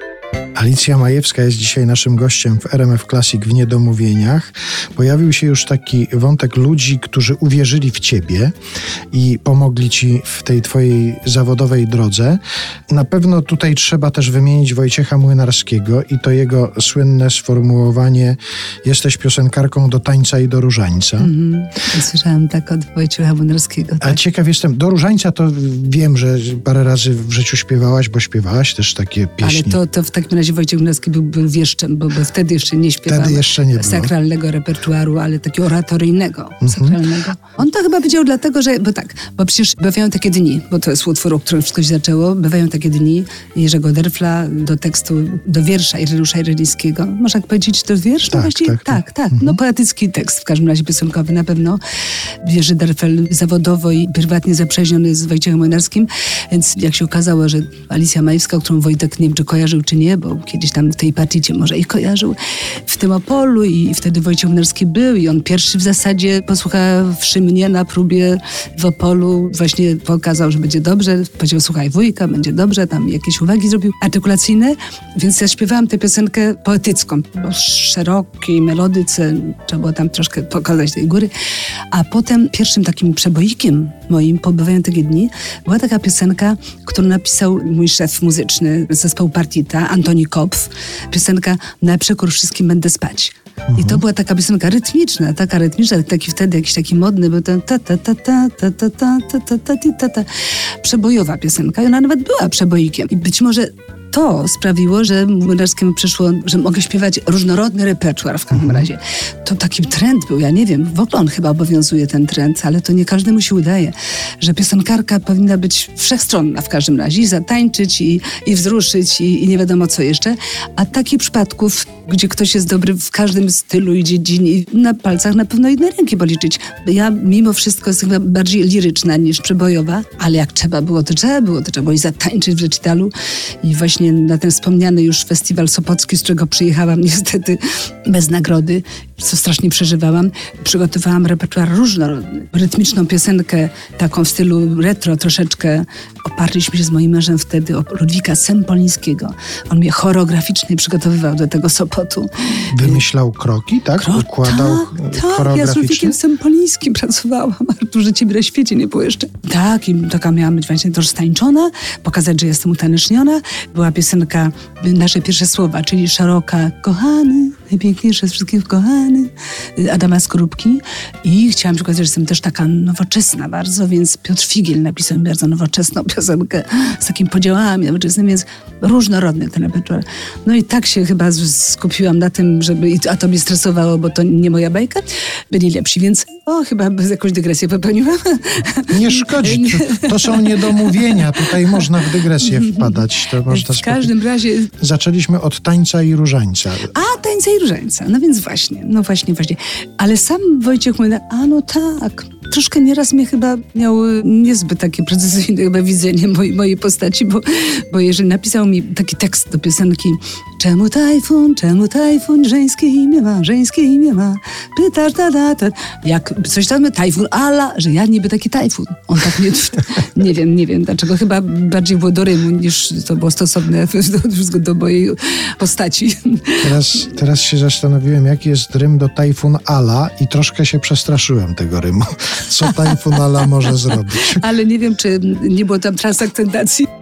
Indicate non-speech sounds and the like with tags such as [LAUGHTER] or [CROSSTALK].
Thank you. Alicja Majewska jest dzisiaj naszym gościem w RMF Classic w Niedomówieniach. Pojawił się już taki wątek ludzi, którzy uwierzyli w ciebie i pomogli ci w tej twojej zawodowej drodze. Na pewno tutaj trzeba też wymienić Wojciecha Młynarskiego i to jego słynne sformułowanie jesteś piosenkarką do tańca i do różańca. Mm, słyszałam tak od Wojciecha Młynarskiego. Tak. A ciekaw jestem, do różańca to wiem, że parę razy w życiu śpiewałaś, bo śpiewałaś też takie pieśni. Ale to, to w takim razie Wojciech Gnowski był, był wieszczem, bo, bo wtedy jeszcze nie śpiewał wtedy jeszcze nie sakralnego repertuaru, ale takiego oratoryjnego, mhm. sakralnego. On to chyba powiedział dlatego, że, bo tak, bo przecież bywają takie dni, bo to jest utwór, o którym wszystko się zaczęło, bywają takie dni Jerzego Derfla do tekstu, do wiersza Ireusza Irelickiego. Można tak powiedzieć, to wiersz? Tak, właściwie, tak, tak, tak. tak. Mhm. No poetycki tekst, w każdym razie piosenkowy na pewno. Jerzy Derfel zawodowo i prywatnie zaprzyjaźniony z Wojciechem Młynarskim, więc jak się okazało, że Alicja Majewska, którą Wojtek nie wiem, czy kojarzył, czy nie, bo kiedyś tam w tej particie może ich kojarzył, w tym Opolu i wtedy Wojciech Młynarski był i on pierwszy w zasadzie posłuchawszy mnie na próbie w Opolu właśnie pokazał, że będzie dobrze, powiedział słuchaj wujka, będzie dobrze, tam jakieś uwagi zrobił artykulacyjne, więc ja śpiewałam tę piosenkę poetycką, bo szerokiej melodyce, trzeba było tam troszkę pokazać tej góry, a potem pierwszym takim przeboikiem moim pobywają takie dni była taka piosenka, którą napisał mój szef muzyczny zespołu Partita, Antoni Kopf, piosenka Na przekór wszystkim będę spać. Mhm. I to była taka piosenka rytmiczna, taka rytmiczna, taki wtedy jakiś taki modny był ten ta ta ta ta ta ta ta ta ta ta ta ta przebojowa piosenka i ona nawet była przeboikiem. I być może to sprawiło, że Młynarskiemu przyszło, że mogę śpiewać różnorodny repertuar w każdym mhm. razie. To taki trend był, ja nie wiem, w ogóle on chyba obowiązuje ten trend, ale to nie każdemu się udaje, że piosenkarka powinna być wszechstronna w każdym razie i zatańczyć, i, i wzruszyć, i, i nie wiadomo co jeszcze. A takich przypadków, gdzie ktoś jest dobry w każdym stylu i dziedzinie, na palcach na pewno jednej ręki policzyć. Ja mimo wszystko jestem chyba bardziej liryczna niż przebojowa, ale jak trzeba było, to trzeba było, to trzeba było i zatańczyć w recitalu i właśnie właśnie na ten wspomniany już festiwal Sopocki, z którego przyjechałam [LAUGHS] niestety bez nagrody, co strasznie przeżywałam. Przygotowałam repertuar różnorodny. Rytmiczną piosenkę, taką w stylu retro troszeczkę. Oparliśmy się z moim mężem wtedy o Ludwika Sempolińskiego. On mnie choreograficznie przygotowywał do tego Sopotu. Wymyślał kroki, tak? Kro Układał tak, tak, ja z Ludwikiem Sempolińskim pracowałam. Arturze Ciebie na świecie nie było jeszcze. Tak, i taka miała być właśnie też stańczona, pokazać, że jestem utaneczniona. Była piosenka, nasze pierwsze słowa, czyli szeroka, kochany, najpiękniejsze z wszystkich kochany, Adama Skorupki. I chciałam przekazać, że jestem też taka nowoczesna bardzo, więc Piotr Figiel napisał mi bardzo nowoczesną [LAUGHS] piosenkę z takimi podziałami nowoczesnymi, więc różnorodny ten repertuar. No i tak się chyba skupiłam na tym, żeby, a to mnie stresowało, bo to nie moja bajka, byli lepsi, więc o, chyba jakąś dygresję popełniłam. [LAUGHS] Nie szkodzi, to są niedomówienia, tutaj można w dygresję wpadać. [LAUGHS] W każdym razie... Zaczęliśmy od tańca i różańca. A, tańca i no więc właśnie, no właśnie, właśnie. Ale sam Wojciech mówi, a no tak, troszkę nieraz mnie chyba miał niezbyt takie precyzyjne chyba widzenie mojej, mojej postaci, bo, bo jeżeli napisał mi taki tekst do piosenki Czemu tajfun, czemu tajfun, żeńskie imię ma, żeńskie imię ma, pytasz da da da. Jak coś tam, tajfun, ala, że ja niby taki tajfun. On tak nie, [LAUGHS] nie wiem, nie wiem dlaczego, chyba bardziej było do rymu niż to było stosowne do, do mojej postaci. Teraz, teraz się zastanowiłem, jaki jest rym do tajfun ala i troszkę się przestraszyłem tego rymu co tajfunala może zrobić. Ale nie wiem, czy nie było tam transakcentacji.